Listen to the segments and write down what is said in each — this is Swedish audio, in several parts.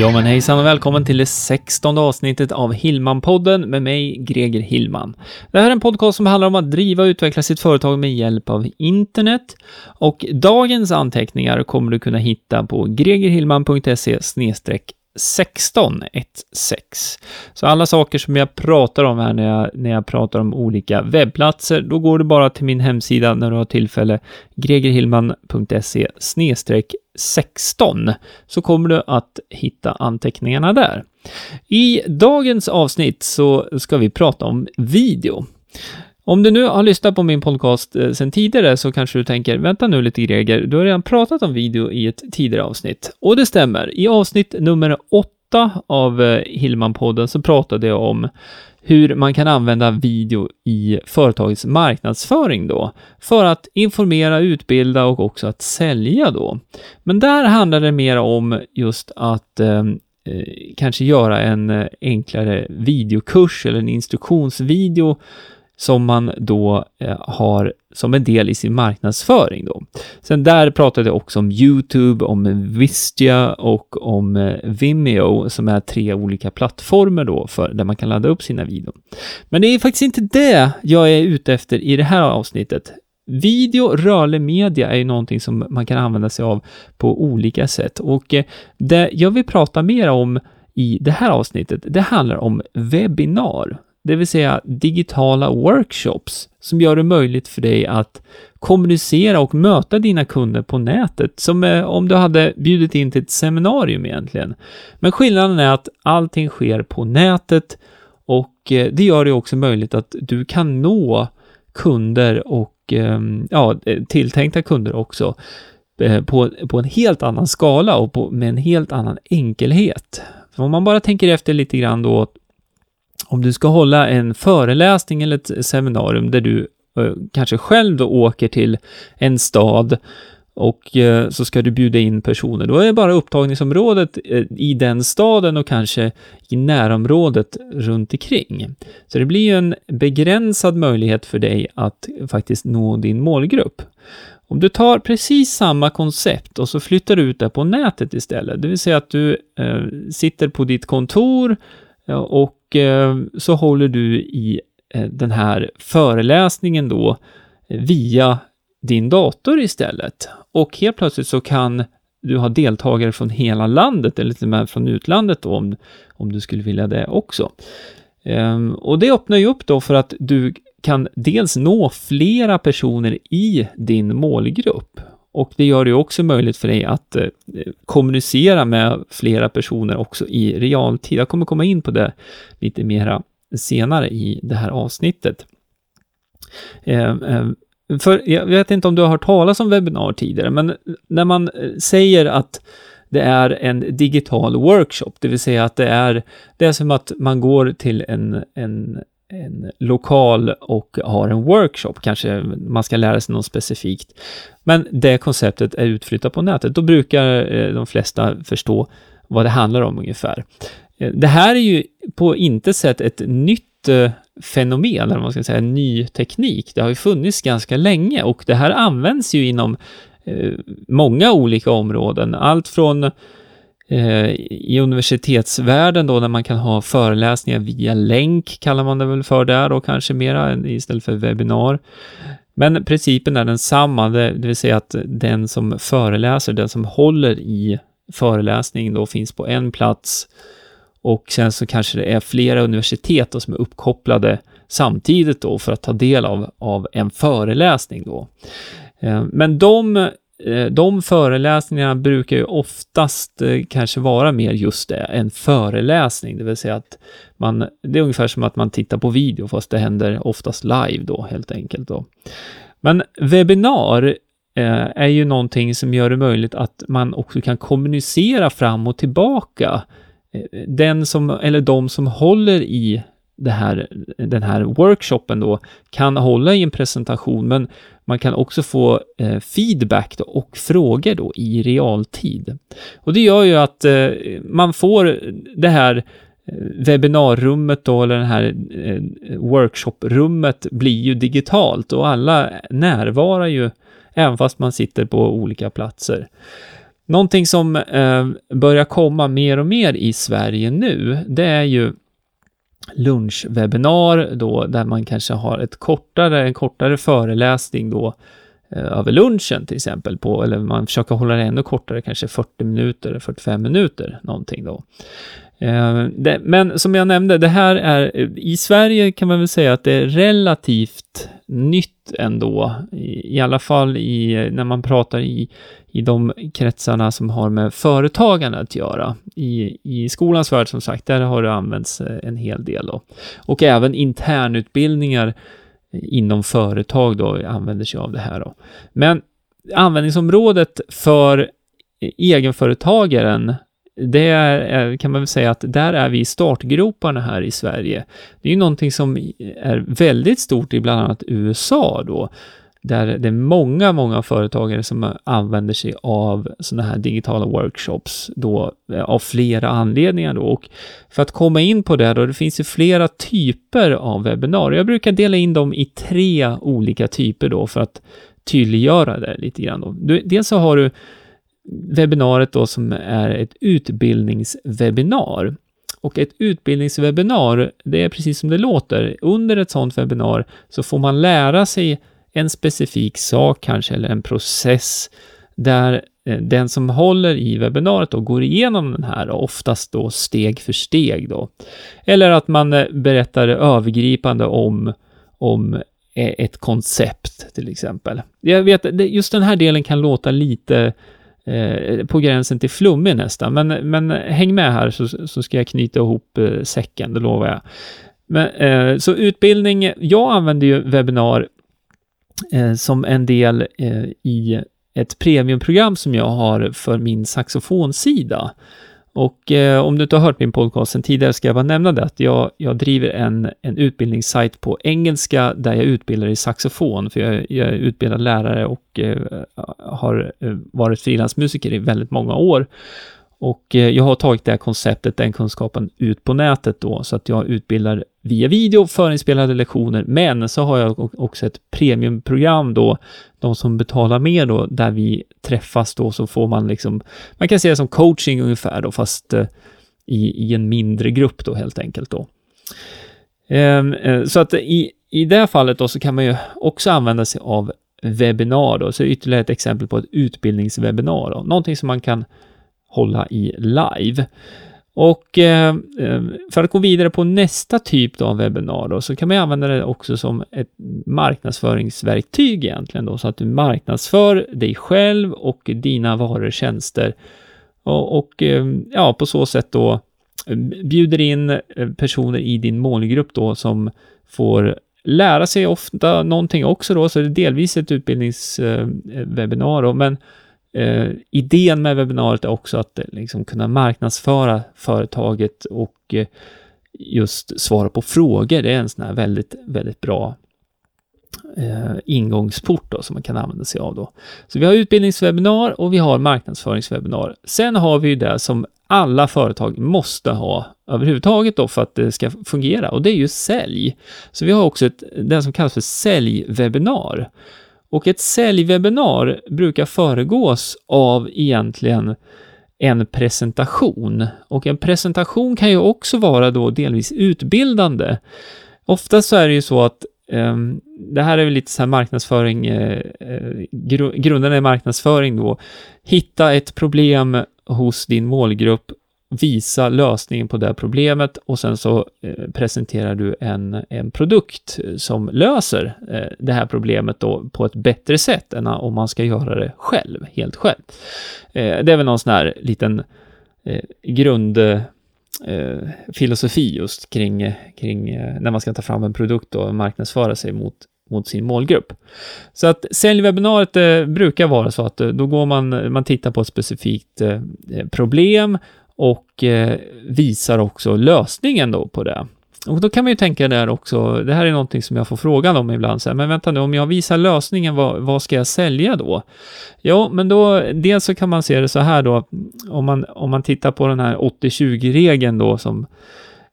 Ja men hejsan och välkommen till det sextonde avsnittet av Hillman-podden med mig, Greger Hillman. Det här är en podcast som handlar om att driva och utveckla sitt företag med hjälp av internet. Och dagens anteckningar kommer du kunna hitta på gregerhillman.se 1616. Så alla saker som jag pratar om här när jag, när jag pratar om olika webbplatser, då går du bara till min hemsida när du har tillfälle, gregerhillman.se 16 så kommer du att hitta anteckningarna där. I dagens avsnitt så ska vi prata om video. Om du nu har lyssnat på min podcast eh, sedan tidigare så kanske du tänker, vänta nu lite Greger, du har redan pratat om video i ett tidigare avsnitt. Och det stämmer. I avsnitt nummer åtta av eh, Hillman-podden så pratade jag om hur man kan använda video i företagets marknadsföring då, för att informera, utbilda och också att sälja då. Men där handlar det mer om just att eh, eh kanske göra en enklare videokurs eller en instruktionsvideo som man då eh, har som en del i sin marknadsföring då. Sen där pratade jag också om YouTube, om Vistia och om eh, Vimeo som är tre olika plattformar då för där man kan ladda upp sina videor. Men det är faktiskt inte det jag är ute efter i det här avsnittet. Video, rörlig media är ju någonting som man kan använda sig av på olika sätt och eh, det jag vill prata mer om i det här avsnittet, det handlar om webbinar det vill säga digitala workshops som gör det möjligt för dig att kommunicera och möta dina kunder på nätet, som eh, om du hade bjudit in till ett seminarium egentligen. Men skillnaden är att allting sker på nätet och eh, det gör det också möjligt att du kan nå kunder och ehm, ja, eh, tilltänkta kunder också på, på en helt annan skala och på, med en helt annan enkelhet. För om man bara tänker efter lite grann då om du ska hålla en föreläsning eller ett seminarium där du eh, kanske själv då åker till en stad och eh, så ska du bjuda in personer. Då är det bara upptagningsområdet eh, i den staden och kanske i närområdet runt omkring. Så det blir ju en begränsad möjlighet för dig att faktiskt nå din målgrupp. Om du tar precis samma koncept och så flyttar du ut det på nätet istället, det vill säga att du eh, sitter på ditt kontor och Eh, så håller du i eh, den här föreläsningen då eh, via din dator istället. Och helt plötsligt så kan du ha deltagare från hela landet eller till och med från utlandet då, om, om du skulle vilja det också. Ehm, och det öppnar ju upp då för att du kan dels nå flera personer i din målgrupp och det gör det också möjligt för dig att eh, kommunicera med flera personer också i realtid. Jag kommer komma in på det lite mera senare i det här avsnittet. Eh, eh för jag vet inte om du har hört talas om webbinar tidigare, men när man eh, säger att det är en digital workshop, det vill säga att det är, det är som att man går till en, en en lokal och har en workshop, kanske man ska lära sig något specifikt. Men det konceptet är utflyttat på nätet, då brukar eh, de flesta förstå vad det handlar om ungefär. Eh, det här är ju på inte sätt ett nytt eh, fenomen, eller vad man ska säga en ny teknik. Det har ju funnits ganska länge och det här används ju inom många olika områden. Allt från Eh, Eh, i universitetsvärlden då när man kan ha föreläsningar via länk kallar man det väl för där och kanske mera istället för webbinar. Men principen är densamma, det, det vill säga att den som föreläser, den som håller i föreläsningen då finns på en plats och sen så kanske det är flera universitet då som är uppkopplade samtidigt då för att ta del av, av en föreläsning då. Eh, men de Eh, de föreläsningarna brukar ju oftast eh, kanske vara mer just det, en föreläsning, det vill säga att man, det är ungefär som att man tittar på video, fast det händer oftast live då, helt enkelt då. Men webbinar eh, är ju någonting som gör det möjligt att man också kan kommunicera fram och tillbaka. Den som, eller de som håller i här, den här workshopen då kan hålla i en presentation, men man kan också få eh, feedback då, och frågor då i realtid. Och det gör ju att eh, man får det här eh, webbinarrummet då, eller det här eh, workshoprummet blir ju digitalt och alla närvarar ju även fast man sitter på olika platser. Någonting som eh, börjar komma mer och mer i Sverige nu, det är ju lunchwebinar då, där man kanske har ett kortare, en kortare föreläsning då eh, över lunchen till exempel, på, eller man försöker hålla det ännu kortare, kanske 40 minuter, 45 minuter någonting då. Eh, det, men som jag nämnde, det här är, i Sverige kan man väl säga att det är relativt nytt ändå, i, i alla fall i, när man pratar i, i de kretsarna som har med företagande att göra. I, I skolans värld som sagt, där har det använts eh, en hel del då. Och även internutbildningar eh, inom företag då använder sig av det här då. Men användningsområdet för eh, egenföretagaren det är, eh, kan man väl säga att där är vi i startgroparna här i Sverige. Det är ju någonting som är väldigt stort i bland annat USA då, där det är många, många företagare som använder sig av sådana här digitala workshops då eh, av flera anledningar då. Och för att komma in på det då, det finns ju flera typer av webbinarier. Jag brukar dela in dem i tre olika typer då för att tydliggöra det lite grann då. Dels så har du webbinariet då som är ett utbildningswebinar. Och ett utbildningswebinar, det är precis som det låter. Under ett sådant webbinar så får man lära sig en specifik sak kanske, eller en process där eh, den som håller i webbinariet då går igenom den här, oftast då steg för steg då. Eller att man eh, berättar övergripande om, om eh, ett koncept till exempel. Jag vet, just den här delen kan låta lite eh, på gränsen till flummig nästan, men, men häng med här så, så ska jag knyta ihop eh, säcken, det lovar jag. Men, eh, så utbildning, jag använder ju webbinar eh, som en del eh, i ett premiumprogram som jag har för min saxofonsida. Och eh, om du inte har hört min podcast sen tidigare ska jag bara nämna det att jag, jag driver en, en utbildningssajt på engelska där jag utbildar i saxofon, för jag, jag är utbildad lärare och eh, har eh, varit frilansmusiker i väldigt många år. Och eh, jag har tagit det här konceptet, den kunskapen, ut på nätet då, så att jag utbildar via video, förinspelade lektioner, men så har jag också ett premiumprogram då, de som betalar mer då, där vi träffas då, så får man liksom, man kan säga det som coaching ungefär då, fast eh, i, i en mindre grupp då helt enkelt då. Ehm, eh, så att i, i det här fallet då så kan man ju också använda sig av webbinar då, så ytterligare ett exempel på ett utbildningswebbinar då, någonting som man kan hålla i live. Och eh, eh, för att gå vidare på nästa typ av webbinar då, så kan man använda det också som ett marknadsföringsverktyg egentligen då, så att du marknadsför dig själv och dina varor och tjänster. Och, och eh, ja, på så sätt då eh, bjuder in eh, personer i din målgrupp då som får lära sig ofta någonting också då, så det är delvis ett utbildningswebinar då, men Eh, idén med webbinariet är också att eh, liksom kunna marknadsföra företaget och eh, just svara på frågor. Det är en sån här väldigt, väldigt bra eh, ingångsport då, som man kan använda sig av då. Så vi har utbildningswebinar och vi har marknadsföringswebinar. Sen har vi ju det som alla företag måste ha överhuvudtaget då för att det ska fungera och det är ju sälj. Så vi har också ett, det som kallas för säljwebinar. Och ett säljwebinar brukar föregås av egentligen en presentation. Och en presentation kan ju också vara då delvis utbildande. Ofta så är det ju så att um, det här är väl lite så här marknadsföring, eh, eh gru grunden i marknadsföring då. Hitta ett problem hos din målgrupp visa lösningen på det problemet och sen så eh, presenterar du en, en produkt eh, som löser eh, det här problemet då på ett bättre sätt än om man ska göra det själv, helt själv. Det är väl någon sån här liten grundfilosofi just kring, kring när man ska ta fram en produkt och marknadsföra sig mot mot sin målgrupp. Så att säljwebbinariet eh, brukar vara så att då går man, man tittar på ett specifikt eh, problem och eh, visar också lösningen då på det. och då kan man ju tänka där också, det här är någonting som jag får frågan om ibland, så här, men vänta nu, om jag visar lösningen, vad, vad ska jag sälja då? Ja, men då, dels så kan man se det så här då, om man, om man tittar på den här 80-20-regeln då, som,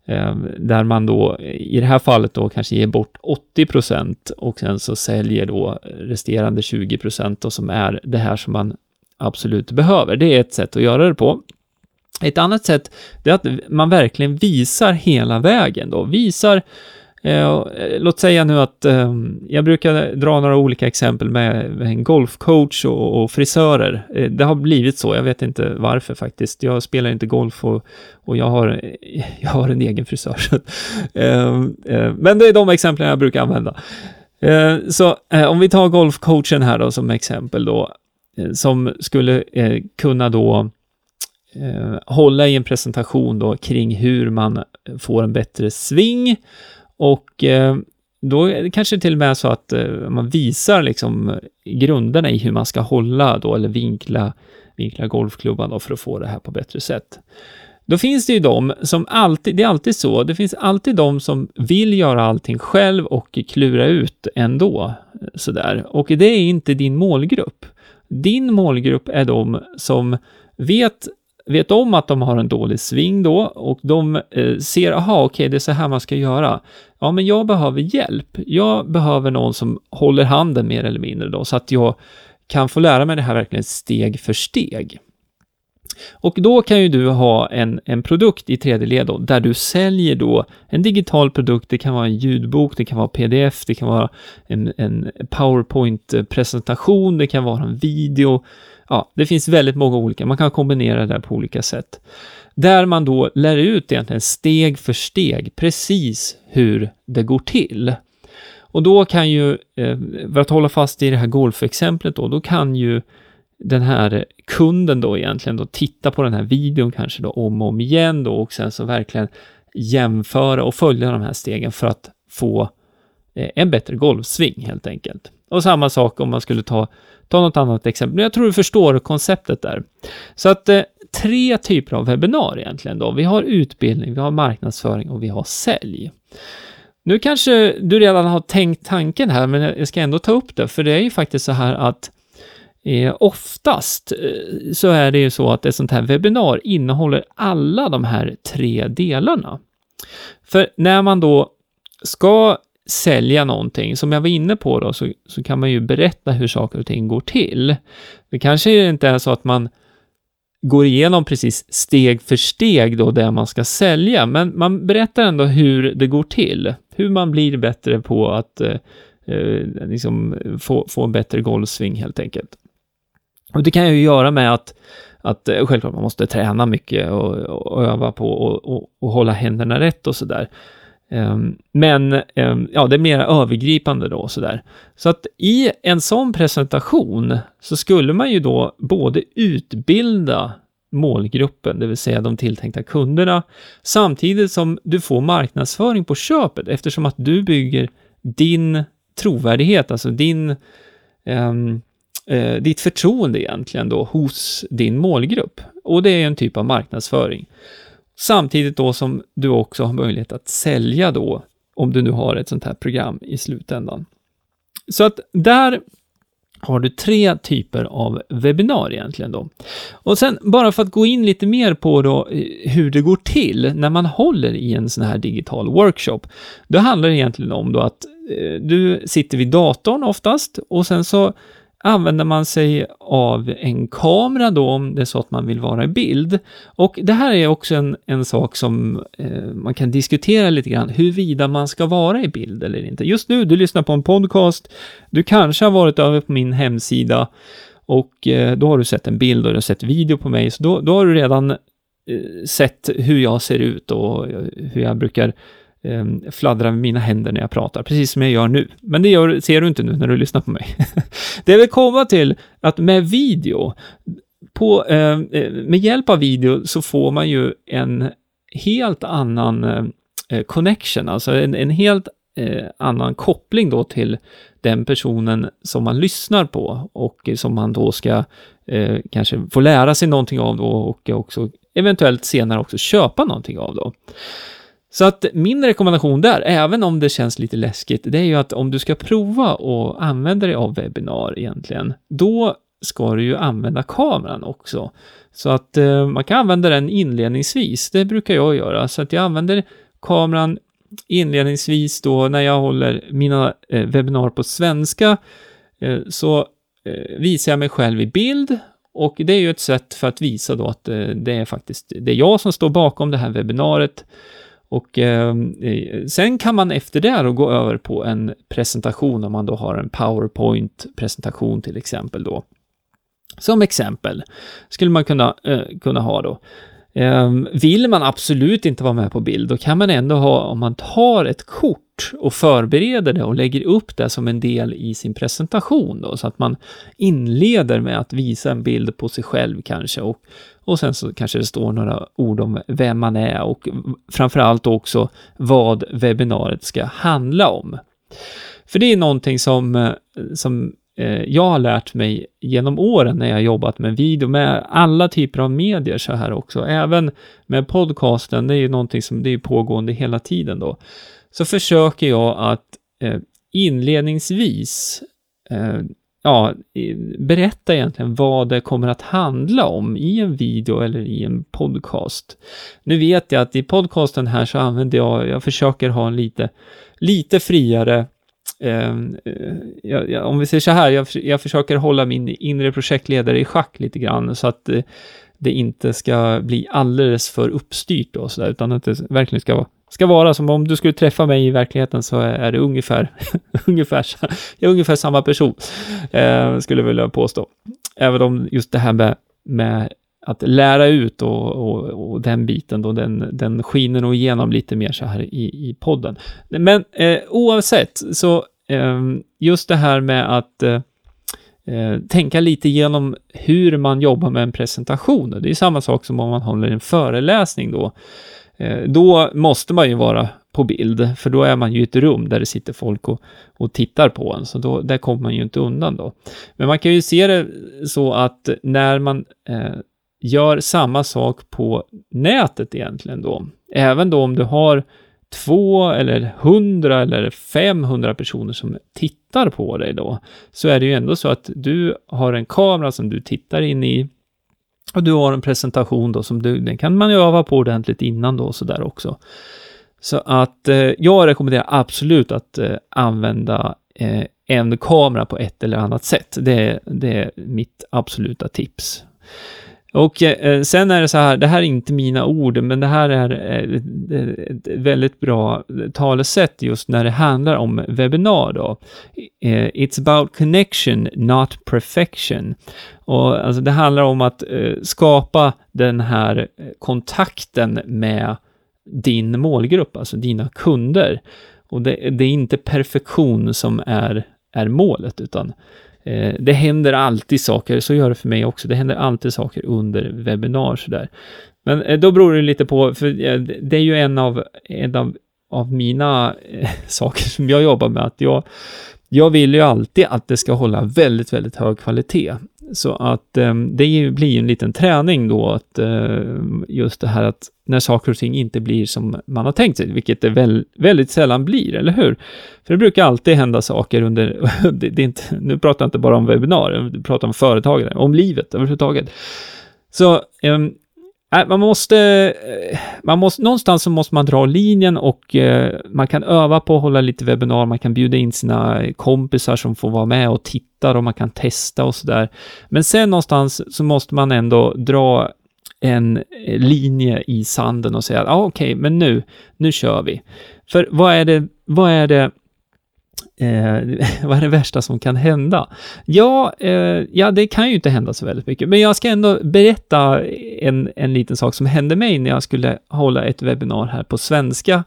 eh, där man då i det här fallet då kanske ger bort 80 procent och sen så säljer då resterande 20 procent och som är det här som man absolut behöver. Det är ett sätt att göra det på. Ett annat sätt är att man verkligen visar hela vägen då, visar Eh, eh låt säga nu att eh, jag brukar dra några olika exempel med, med en golfcoach och, och frisörer. Eh, det har blivit så, jag vet inte varför faktiskt. Jag spelar inte golf och, och jag, har, jag har en egen frisör. Eh, eh, men det är de exemplen jag brukar använda. Eh, så eh, om vi tar golfcoachen här då som exempel då, eh, som skulle kunna då eh, hålla i en presentation då kring hur man får en bättre sving och eh, då är det kanske till och med så att eh, man visar liksom grunderna i hur man ska hålla då eller vinkla, vinkla golfklubban då för att få det här på bättre sätt. Då finns det ju de som alltid, det är alltid så, det finns alltid de som vill göra allting själv och klura ut ändå. Sådär. Och det är inte din målgrupp. Din målgrupp är de som vet vet om att de har en dålig sving då och de eh, ser, aha, okej, okay, det är så här man ska göra. Ja, men jag behöver hjälp. Jag behöver någon som håller handen mer eller mindre då, så att jag kan få lära mig det här verkligen steg för steg. Och då kan ju du ha en, en produkt i tredje led då, där du säljer då en digital produkt, det kan vara en ljudbok, det kan vara pdf, det kan vara en, en powerpoint-presentation, det kan vara en video, ja, det finns väldigt många olika, man kan kombinera det på olika sätt. Där man då lär ut egentligen steg för steg precis hur det går till. Och då kan ju, eh, för att hålla fast i det här golfexemplet då, då kan ju den här kunden då egentligen då titta på den här videon kanske då om och om igen då och sen så verkligen jämföra och följa de här stegen för att få eh, en bättre golvsving helt enkelt. Och samma sak om man skulle ta Ta något annat exempel. men Jag tror du förstår konceptet där. Så att eh, tre typer av webbinar egentligen då. Vi har utbildning, vi har marknadsföring och vi har sälj. Nu kanske du redan har tänkt tanken här, men jag ska ändå ta upp det, för det är ju faktiskt så här att eh, oftast eh, så är det ju så att ett sånt här webbinar innehåller alla de här tre delarna. För när man då ska sälja någonting, som jag var inne på då, så, så kan man ju berätta hur saker och ting går till. Det kanske inte är så att man går igenom precis steg för steg då det man ska sälja, men man berättar ändå hur det går till, hur man blir bättre på att eh, eh liksom få, få en bättre golfsving helt enkelt. Och det kan ju göra med att, att eh, självklart man måste träna mycket och, och öva på och, och, och hålla händerna rätt och sådär. Ehm, men ehm, ja, det är mer övergripande då sådär. Så att i en sån presentation så skulle man ju då både utbilda målgruppen, det vill säga de tilltänkta kunderna, samtidigt som du får marknadsföring på köpet eftersom att du bygger din trovärdighet, alltså din, um, eh, ditt förtroende egentligen då hos din målgrupp. Och det är en typ av marknadsföring. Samtidigt då som du också har möjlighet att sälja då, om du nu har ett sånt här program i slutändan. Så att där har du tre typer av webbinar egentligen då. Och sen bara för att gå in lite mer på då eh, hur det går till när man håller i en sån här digital workshop. Då handlar det egentligen om då att eh, du sitter vid datorn oftast och sen så använder man sig av en kamera då om det är så att man vill vara i bild. Och det här är också en, en sak som eh, man kan diskutera lite grann, huruvida man ska vara i bild eller inte. Just nu, du lyssnar på en podcast, du kanske har varit över på min hemsida och eh, då har du sett en bild och du har sett video på mig, så då, då har du redan eh, sett hur jag ser ut och eh, hur jag brukar eh, fladdra med mina händer när jag pratar, precis som jag gör nu. Men det gör, ser du inte nu när du lyssnar på mig. det jag vill komma till, att med video, på, ehm, eh, med hjälp av video så får man ju en helt annan eh, eh, connection, alltså en, en helt eh, annan koppling då till den personen som man lyssnar på och som man då ska eh, kanske få lära sig någonting av då och också eventuellt senare också köpa någonting av då. Så att min rekommendation där, även om det känns lite läskigt, det är ju att om du ska prova och använda dig av webbinar egentligen, då ska du ju använda kameran också. Så att eh, man kan använda den inledningsvis, det brukar jag göra. Så att jag använder kameran inledningsvis då när jag håller mina eh, webbinar på svenska, eh, så eh, visar jag mig själv i bild och det är ju ett sätt för att visa då att eh, det är faktiskt, det är jag som står bakom det här webbinariet. Och ehm, eh, sen kan man efter det då gå över på en presentation om man då har en PowerPoint-presentation till exempel då. Som exempel skulle man kunna, eh, kunna ha då. Ehm, vill man absolut inte vara med på bild, då kan man ändå ha, om man tar ett kort och förbereder det och lägger upp det som en del i sin presentation då, så att man inleder med att visa en bild på sig själv kanske och, och sen så kanske det står några ord om vem man är och framförallt också vad webbinariet ska handla om. För det är någonting som, eh, som Eh, jag har lärt mig genom åren när jag jobbat med video, med alla typer av medier så här också, även med podcasten, det är ju någonting som det är pågående hela tiden då, så försöker jag att eh, inledningsvis eh, ja, berätta egentligen vad det kommer att handla om i en video eller i en podcast. Nu vet jag att i podcasten här så använder jag, jag försöker ha en lite, lite friare Ehm, eh, jag, jag, om vi säger så här, jag, jag, försöker hålla min inre projektledare i schack lite grann så att eh, det inte ska bli alldeles för uppstyrt och så där, utan att det verkligen ska, ska vara som om du skulle träffa mig i verkligheten så är det ungefär, ungefär, jag är ungefär samma person, eh, skulle jag vilja påstå. Även om just det här med, med att lära ut och, och, och, den biten då, den, den skiner nog igenom lite mer så här i, i podden. Men eh, oavsett, så Ehm, just det här med att eh, eh, tänka lite genom hur man jobbar med en presentation. Det är samma sak som om man håller en föreläsning då. Eh, då måste man ju vara på bild, för då är man ju i ett rum där det sitter folk och, och tittar på en, så då, där kommer man ju inte undan då. Men man kan ju se det så att när man eh, gör samma sak på nätet egentligen då. Även då om du har två eller hundra eller 500 personer som tittar på dig då, så är det ju ändå så att du har en kamera som du tittar in i och du har en presentation då som du, den kan man ju öva på ordentligt innan då så också. Så att eh, jag rekommenderar absolut att eh, använda eh, en kamera på ett eller annat sätt. Det, det är mitt absoluta tips. Och eh, sen är det så här, det här är inte mina ord, men det här är eh, ett väldigt bra talesätt just när det handlar om webbinar då. Eh, It's about connection, not perfection. Och alltså det handlar om att eh, skapa den här kontakten med din målgrupp, alltså dina kunder. Och det, det är inte perfektion som är, är målet, utan Eh, det händer alltid saker, så gör det för mig också. Det händer alltid saker under webbinar sådär. Men eh, då beror det lite på, för eh, det är ju en av, en av, av mina eh, saker som jag jobbar med, att jag, jag vill ju alltid att det ska hålla väldigt, väldigt hög kvalitet. Så att eh, det blir en liten träning då, att eh, just det här att när saker och ting inte blir som man har tänkt sig, vilket det väl, väldigt sällan blir, eller hur? För det brukar alltid hända saker under, det, det är inte, nu pratar jag inte bara om webbinarier, jag pratar om företagare, om livet överhuvudtaget. Så ehm, man måste, eh, man måste, någonstans så måste man dra linjen och eh, man kan öva på att hålla lite webbinar, man kan bjuda in sina kompisar som får vara med och titta och man kan testa och sådär. Men sen någonstans så måste man ändå dra en eh, linje i sanden och säga, ja ah, okej, okay, men nu, nu kör vi. För vad är det, vad är det Eh, vad är det värsta som kan hända? Ja, eh, ja, det kan ju inte hända så väldigt mycket, men jag ska ändå berätta en, en liten sak som hände mig när jag skulle hålla ett webbinar här på svenska.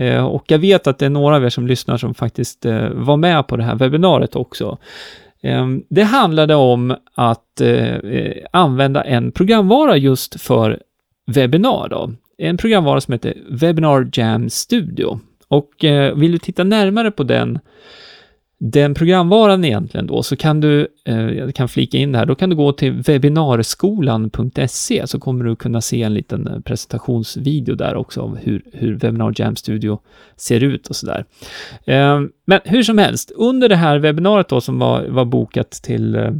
Eh, och jag vet att det är några av er som lyssnar som faktiskt eh, var med på det här webbinariet också. Eh, det handlade om att eh, eh använda en programvara just för webbinar då. En programvara som heter Webinar Jam Studio. Och eh, vill du titta närmare på den den programvaran egentligen då, så kan du, eh, jag kan flika in det här, då kan du gå till webbinarskolan.se så kommer du kunna se en liten eh, presentationsvideo där också av hur, hur Webinar Jam Studio ser ut och sådär. Eh, men hur som helst, under det här webbinariet då som var, var bokat till, eh,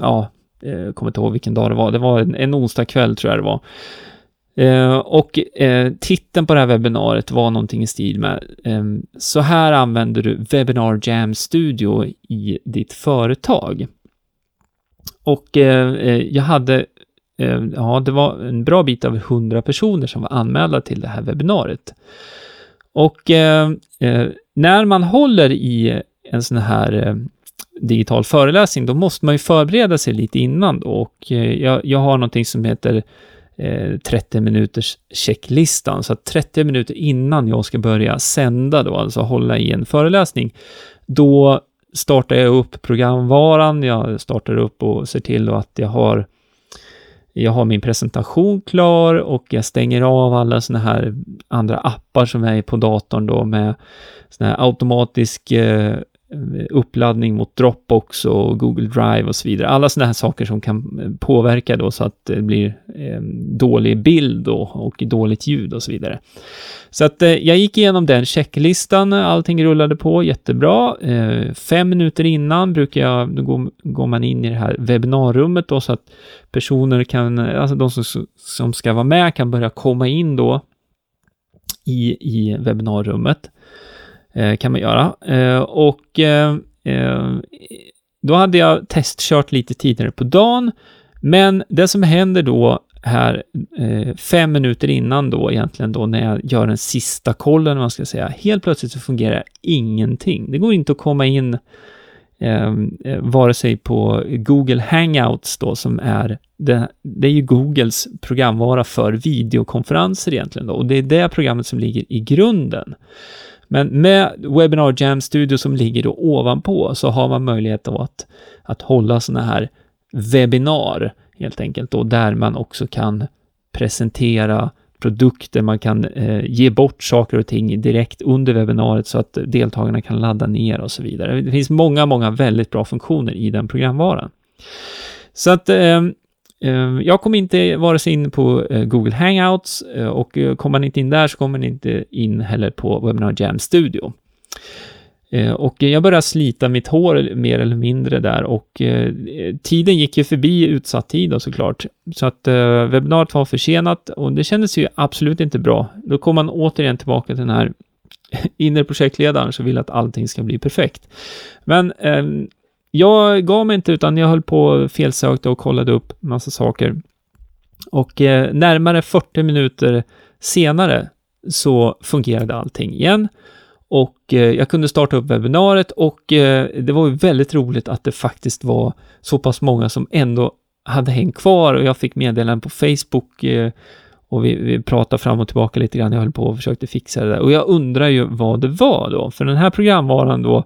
ja, eh, jag kommer inte ihåg vilken dag det var, det var en, en onsdag kväll tror jag det var. Eh, och eh, titeln på det här webbinariet var någonting i stil med eh, Så här använder du Webinar Jam Studio i ditt företag. Och eh, eh jag hade, eh, ja, det var en bra bit av 100 personer som var anmälda till det här webbinariet. Och eh, eh, när man håller i en sån här digital föreläsning, då måste man ju förbereda sig lite innan då. och jag, jag har någonting som heter Eh, 30-minuters-checklistan. Så att 30 minuter innan jag ska börja sända då, alltså hålla i en föreläsning, då startar jag upp programvaran, jag startar upp och ser till att jag har jag har min presentation klar och jag stänger av alla såna här andra appar som är på datorn då med sån här automatisk eh, Eh, uppladdning mot Dropbox och Google Drive och så vidare. Alla sådana här saker som kan eh, påverka då så att det blir eh, dålig bild då och dåligt ljud och så vidare. Så att eh, jag gick igenom den checklistan, allting rullade på jättebra. Eh, fem minuter innan brukar jag, då går, går, man in i det här webbinarrummet då så att personer kan, eh, alltså de som, som ska vara med kan börja komma in då i, i webbinarrummet. Eh, kan man göra. Eh, och eh, eh, då hade jag testkört lite tidigare på dagen, men det som händer då här eh, fem minuter innan då egentligen då när jag gör den sista kollen, man ska säga, helt plötsligt så fungerar ingenting. Det går inte att komma in eh, eh, vare sig på Google Hangouts då som är det, det, är ju Googles programvara för videokonferenser egentligen då och det är det programmet som ligger i grunden. Men med Webinar Jam Studio som ligger då ovanpå så har man möjlighet att, att hålla sådana här webbinar helt enkelt då, där man också kan presentera produkter, man kan eh, ge bort saker och ting direkt under webbinariet så att deltagarna kan ladda ner och så vidare. Det finns många, många väldigt bra funktioner i den programvaran. Så att eh, Ehm, jag kom inte vare sig in på eh, Google Hangouts eh, och eh, kommer man inte in där så kommer man inte in heller på Webinar Jam Studio. Ehm, och jag började slita mitt hår mer eller mindre där och tiden gick ju förbi utsatt tid då såklart. Så att webbinariet var försenat och det kändes ju absolut inte bra. Då kom man återigen tillbaka till den här inre projektledaren som vill att allting ska bli perfekt. Men ehm, jag gav mig inte utan jag höll på felsökte och kollade upp massa saker. Och eh, närmare 40 minuter senare så fungerade allting igen. Och eh, jag kunde starta upp webbinariet och eh, det var ju väldigt roligt att det faktiskt var så pass många som ändå hade hängt kvar och jag fick meddelanden på Facebook eh, och vi, vi pratade fram och tillbaka lite grann. Jag höll på och försökte fixa det där och jag undrar ju vad det var då, för den här programvaran då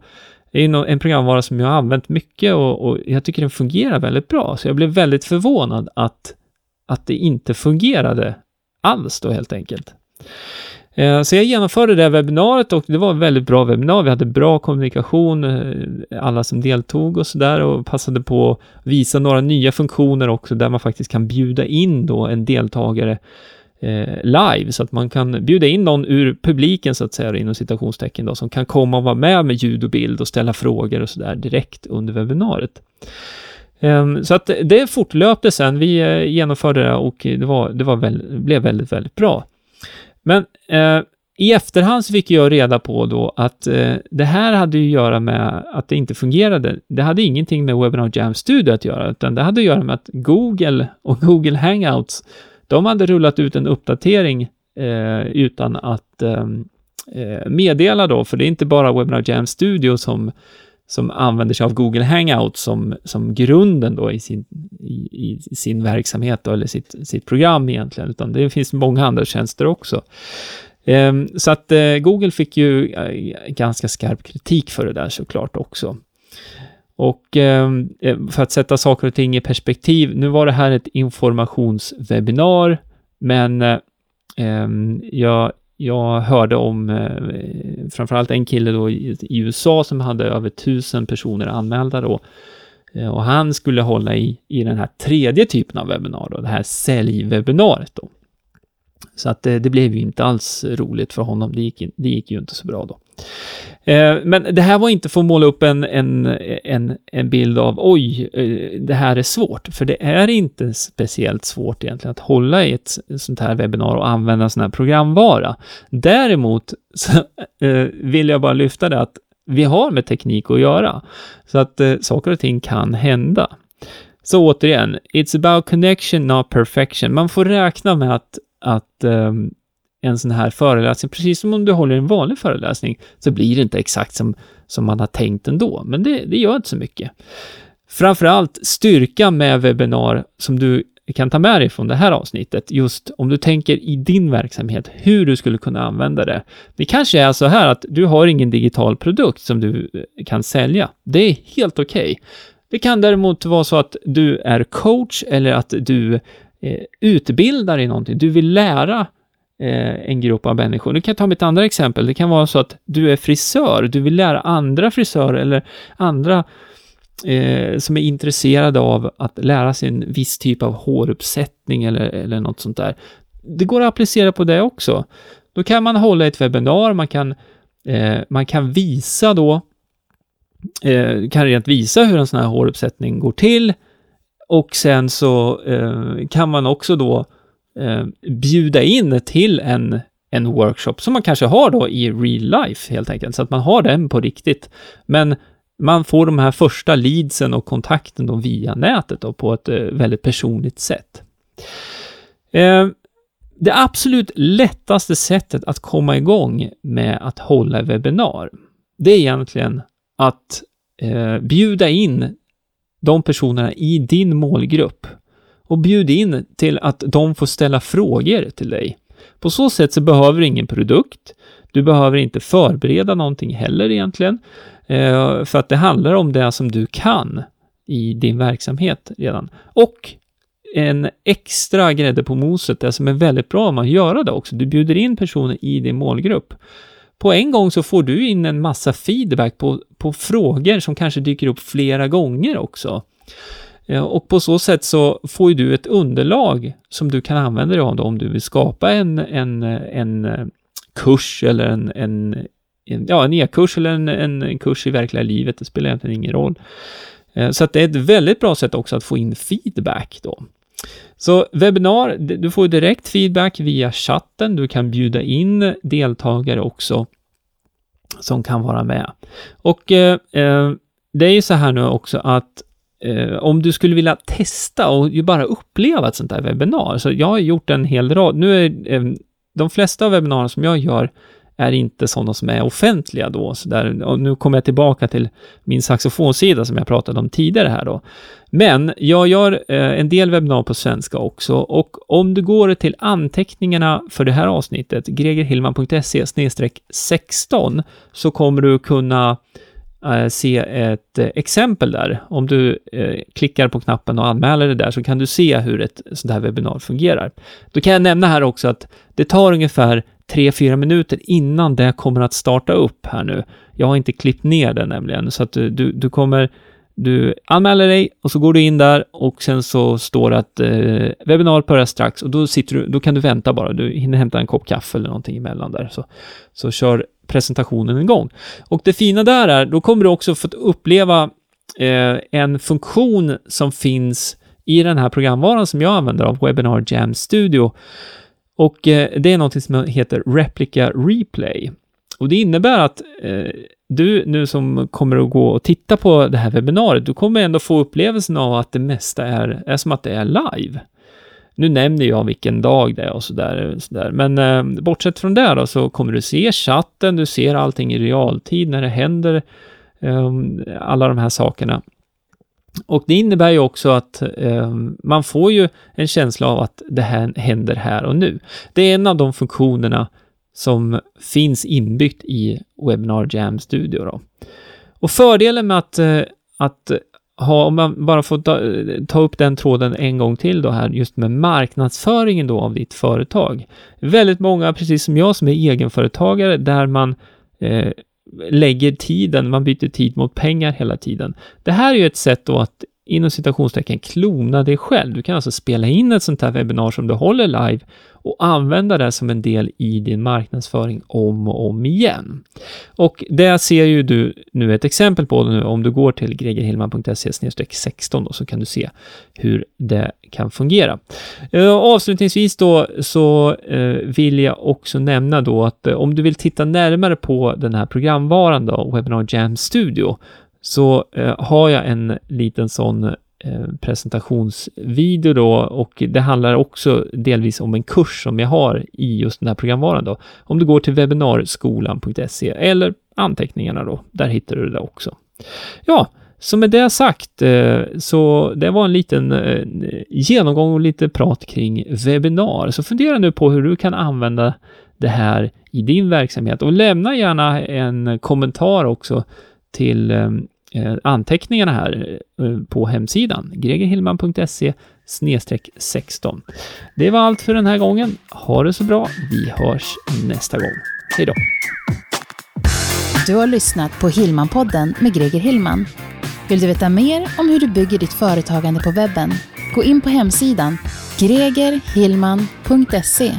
det är en programvara som jag har använt mycket och, och, jag tycker den fungerar väldigt bra. Så jag blev väldigt förvånad att, att det inte fungerade alls då helt enkelt. Eh, så jag genomförde det webbinariet och det var ett väldigt bra webbinar. Vi hade bra kommunikation, eh, alla som deltog och sådär och passade på att visa några nya funktioner också där man faktiskt kan bjuda in då en deltagare eh, live så att man kan bjuda in någon ur publiken så att säga inom citationstecken då som kan komma och vara med med ljud och bild och ställa frågor och sådär direkt under webbinariet. Ehm, så att det fortlöpte sen, vi eh, genomförde det och det, var, det var väl, blev väldigt, väldigt bra. Men eh, i efterhand så fick jag reda på då att eh, det här hade ju att göra med att det inte fungerade. Det hade ingenting med Webinar Jam Studio att göra, utan det hade att göra med att Google och Google Hangouts de hade rullat ut en uppdatering eh, utan att ehm, eh, meddela då, för det är inte bara Webinar Jam Studio som, som använder sig av Google Hangout som, som grunden då i sin, i, i sin verksamhet då, eller sitt, sitt program egentligen, utan det finns många andra tjänster också. Ehm, så att eh, Google fick ju eh, ganska skarp kritik för det där såklart också. Och ehm, eh, för att sätta saker och ting i perspektiv, nu var det här ett informationswebinar, men eh, ehm, jag, jag hörde om eh, framförallt en kille då i, i, USA som hade över tusen personer anmälda då. Eh, och han skulle hålla i, i den här tredje typen av webbinar då, det här säljwebbinariet då. Så att det, det, blev ju inte alls roligt för honom. Det gick, det gick ju inte så bra då. Eh, men det här var inte för att måla upp en, en, en, en bild av oj, eh, det här är svårt, för det är inte speciellt svårt egentligen att hålla i ett sånt här webbinar och använda sån här programvara. Däremot så eh, vill jag bara lyfta det att vi har med teknik att göra, så att eh, saker och ting kan hända. Så återigen, it's about connection, not perfection. Man får räkna med att, att um, en sån här föreläsning, precis som om du håller en vanlig föreläsning, så blir det inte exakt som, som man har tänkt ändå, men det, det gör inte så mycket. Framförallt styrkan med webbinar som du kan ta med dig från det här avsnittet, just om du tänker i din verksamhet, hur du skulle kunna använda det. Det kanske är så här att du har ingen digital produkt som du eh, kan sälja. Det är helt okej. Okay. Det kan däremot vara så att du är coach eller att du Eh, utbildar i någonting. Du vill lära eh, en grupp av människor. Nu kan jag ta mitt andra exempel. Det kan vara så att du är frisör, du vill lära andra frisörer eller andra eh, som är intresserade av att lära sig en viss typ av håruppsättning eller, eller något sånt där. Det går att applicera på det också. Då kan man hålla ett webbinar, man kan, eh, man kan visa då, eh, kan rent visa hur en sån här håruppsättning går till och sen så eh, kan man också då eh, bjuda in till en, en workshop som man kanske har då i real life helt enkelt, så att man har den på riktigt. Men man får de här första leadsen och kontakten då via nätet då på ett eh, väldigt personligt sätt. Eh, det absolut lättaste sättet att komma igång med att hålla webbinar, det är egentligen att eh, bjuda in de personerna i din målgrupp och bjud in till att de får ställa frågor till dig. På så sätt så behöver du ingen produkt. Du behöver inte förbereda någonting heller egentligen, eh, för att det handlar om det som du kan i din verksamhet redan. Och en extra grädde på moset, det som är väldigt bra om man gör det också, du bjuder in personer i din målgrupp. På en gång så får du in en massa feedback på, på frågor som kanske dyker upp flera gånger också. Eh, och på så sätt så får ju du ett underlag som du kan använda dig av om du vill skapa en, en, en eh, kurs eller en, en, en ja, en e-kurs eller en, en, en, kurs i verkliga livet, det spelar egentligen ingen roll. Eh, så att det är ett väldigt bra sätt också att få in feedback då. Så webbinar, du får direkt feedback via chatten, du kan bjuda in deltagare också som kan vara med. Och eh, eh, det är ju så här nu också att eh, om du skulle vilja testa och ju bara uppleva ett sånt här webbinar, så jag har gjort en hel rad, nu är eh, de flesta av webbinarierna som jag gör är inte sådana som är offentliga då, så där, och nu kommer jag tillbaka till min saxofonsida som jag pratade om tidigare här då. Men jag gör eh, en del webbinar på svenska också och om du går till anteckningarna för det här avsnittet, gregerhillman.se 16, så kommer du kunna Eh, se ett eh, exempel där. Om du eh, klickar på knappen och anmäler det där så kan du se hur ett sånt här webbinar fungerar. Då kan jag nämna här också att det tar ungefär 3-4 minuter innan det kommer att starta upp här nu. Jag har inte klippt ner det nämligen, så att du, du, kommer du anmäler dig och så går du in där och sen så står det att eh, webbinariet börjar strax och då, sitter du, då kan du vänta bara. Du hinner hämta en kopp kaffe eller någonting emellan där. Så, så kör presentationen igång. Och det fina där är, då kommer du också få uppleva eh, en funktion som finns i den här programvaran som jag använder av Webinar Jam Studio. Och eh, det är något som heter Replica Replay. Och det innebär att eh, du nu som kommer att gå och titta på det här webbinariet, du kommer ändå få upplevelsen av att det mesta är, är som att det är live. Nu nämner jag vilken dag det är och sådär, så där. men eh, bortsett från det då så kommer du se chatten, du ser allting i realtid när det händer, eh, alla de här sakerna. Och det innebär ju också att eh, man får ju en känsla av att det här händer här och nu. Det är en av de funktionerna som finns inbyggt i Webinar Jam Studio. Då. Och fördelen med att, eh, att ha, om man bara får ta, ta, upp den tråden en gång till då här, just med marknadsföringen då av ditt företag. Väldigt många, precis som jag, som är egenföretagare, där man eh, lägger tiden, man byter tid mot pengar hela tiden. Det här är ju ett sätt då att inom citationstecken klona dig själv. Du kan alltså spela in ett sånt här webbinar som du håller live och använda det som en del i din marknadsföring om och om igen. Och det ser ju du nu ett exempel på nu. Om du går till gregerhillman.se 16 då, så kan du se hur det kan fungera. Eh, avslutningsvis då så eh, vill jag också nämna då att eh, om du vill titta närmare på den här programvaran då, Webinar Jam Studio, så eh, har jag en liten sån Eh, presentationsvideo då och det handlar också delvis om en kurs som jag har i just den här programvaran då. Om du går till webbinarskolan.se eller anteckningarna då, där hittar du det också. Ja, så med det sagt, eh, så det var en liten eh, genomgång och lite prat kring webbinar. Så fundera nu på hur du kan använda det här i din verksamhet och lämna gärna en kommentar också till Eh, Eh, anteckningarna här eh, eh, på hemsidan, gregerhillman.se 16. Det var allt för den här gången. Ha det så bra. Vi hörs nästa gång. Hej då! Du har lyssnat på Hillmanpodden med Greger Hillman. Vill du veta mer om hur du bygger ditt företagande på webben? Gå in på hemsidan gregerhillman.se